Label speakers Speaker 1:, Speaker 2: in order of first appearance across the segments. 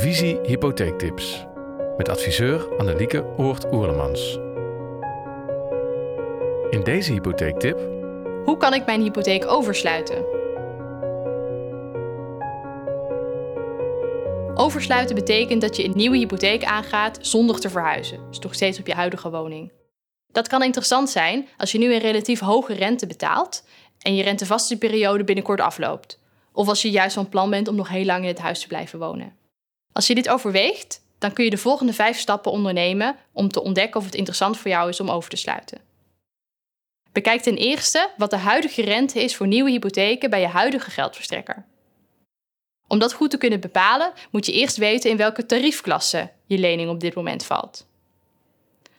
Speaker 1: Visie Hypotheektips met adviseur Annelieke Oort-Oerlemans. In deze hypotheektip
Speaker 2: Hoe kan ik mijn hypotheek oversluiten? Oversluiten betekent dat je een nieuwe hypotheek aangaat zonder te verhuizen, dus nog steeds op je huidige woning. Dat kan interessant zijn als je nu een relatief hoge rente betaalt en je rentevaste periode binnenkort afloopt. Of als je juist van plan bent om nog heel lang in het huis te blijven wonen. Als je dit overweegt, dan kun je de volgende vijf stappen ondernemen om te ontdekken of het interessant voor jou is om over te sluiten. Bekijk ten eerste wat de huidige rente is voor nieuwe hypotheken bij je huidige geldverstrekker. Om dat goed te kunnen bepalen, moet je eerst weten in welke tariefklasse je lening op dit moment valt.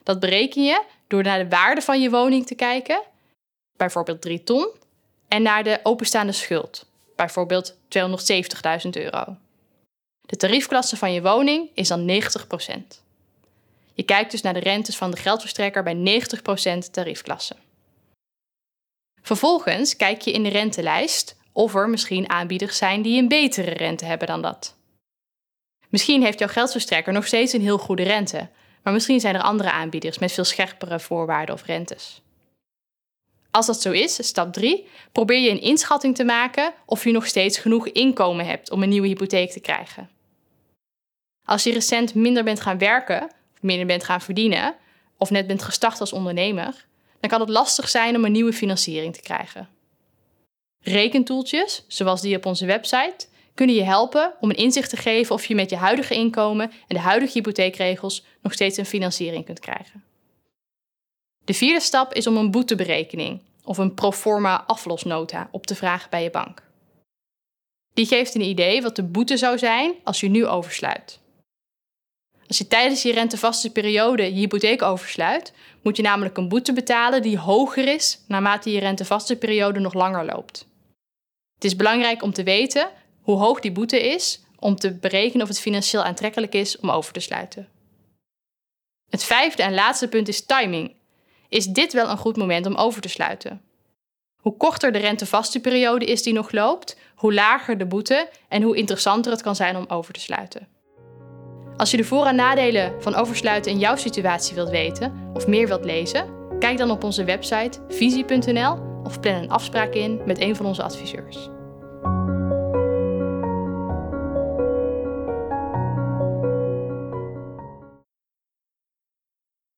Speaker 2: Dat bereken je door naar de waarde van je woning te kijken, bijvoorbeeld 3 ton, en naar de openstaande schuld, bijvoorbeeld 270.000 euro. De tariefklasse van je woning is dan 90%. Je kijkt dus naar de rentes van de geldverstrekker bij 90% tariefklasse. Vervolgens kijk je in de rentelijst of er misschien aanbieders zijn die een betere rente hebben dan dat. Misschien heeft jouw geldverstrekker nog steeds een heel goede rente, maar misschien zijn er andere aanbieders met veel scherpere voorwaarden of rentes. Als dat zo is, stap 3, probeer je een inschatting te maken of je nog steeds genoeg inkomen hebt om een nieuwe hypotheek te krijgen. Als je recent minder bent gaan werken, minder bent gaan verdienen, of net bent gestart als ondernemer, dan kan het lastig zijn om een nieuwe financiering te krijgen. Rekentoeltjes, zoals die op onze website, kunnen je helpen om een inzicht te geven of je met je huidige inkomen en de huidige hypotheekregels nog steeds een financiering kunt krijgen. De vierde stap is om een boeteberekening of een proforma aflosnota op te vragen bij je bank. Die geeft een idee wat de boete zou zijn als je nu oversluit. Als je tijdens je rentevaste periode je hypotheek oversluit, moet je namelijk een boete betalen die hoger is naarmate je rentevaste periode nog langer loopt. Het is belangrijk om te weten hoe hoog die boete is om te berekenen of het financieel aantrekkelijk is om over te sluiten. Het vijfde en laatste punt is timing. Is dit wel een goed moment om over te sluiten? Hoe korter de rentevaste periode is die nog loopt, hoe lager de boete en hoe interessanter het kan zijn om over te sluiten. Als je de voor- en nadelen van oversluiten in jouw situatie wilt weten of meer wilt lezen, kijk dan op onze website visie.nl of plan een afspraak in met een van onze adviseurs.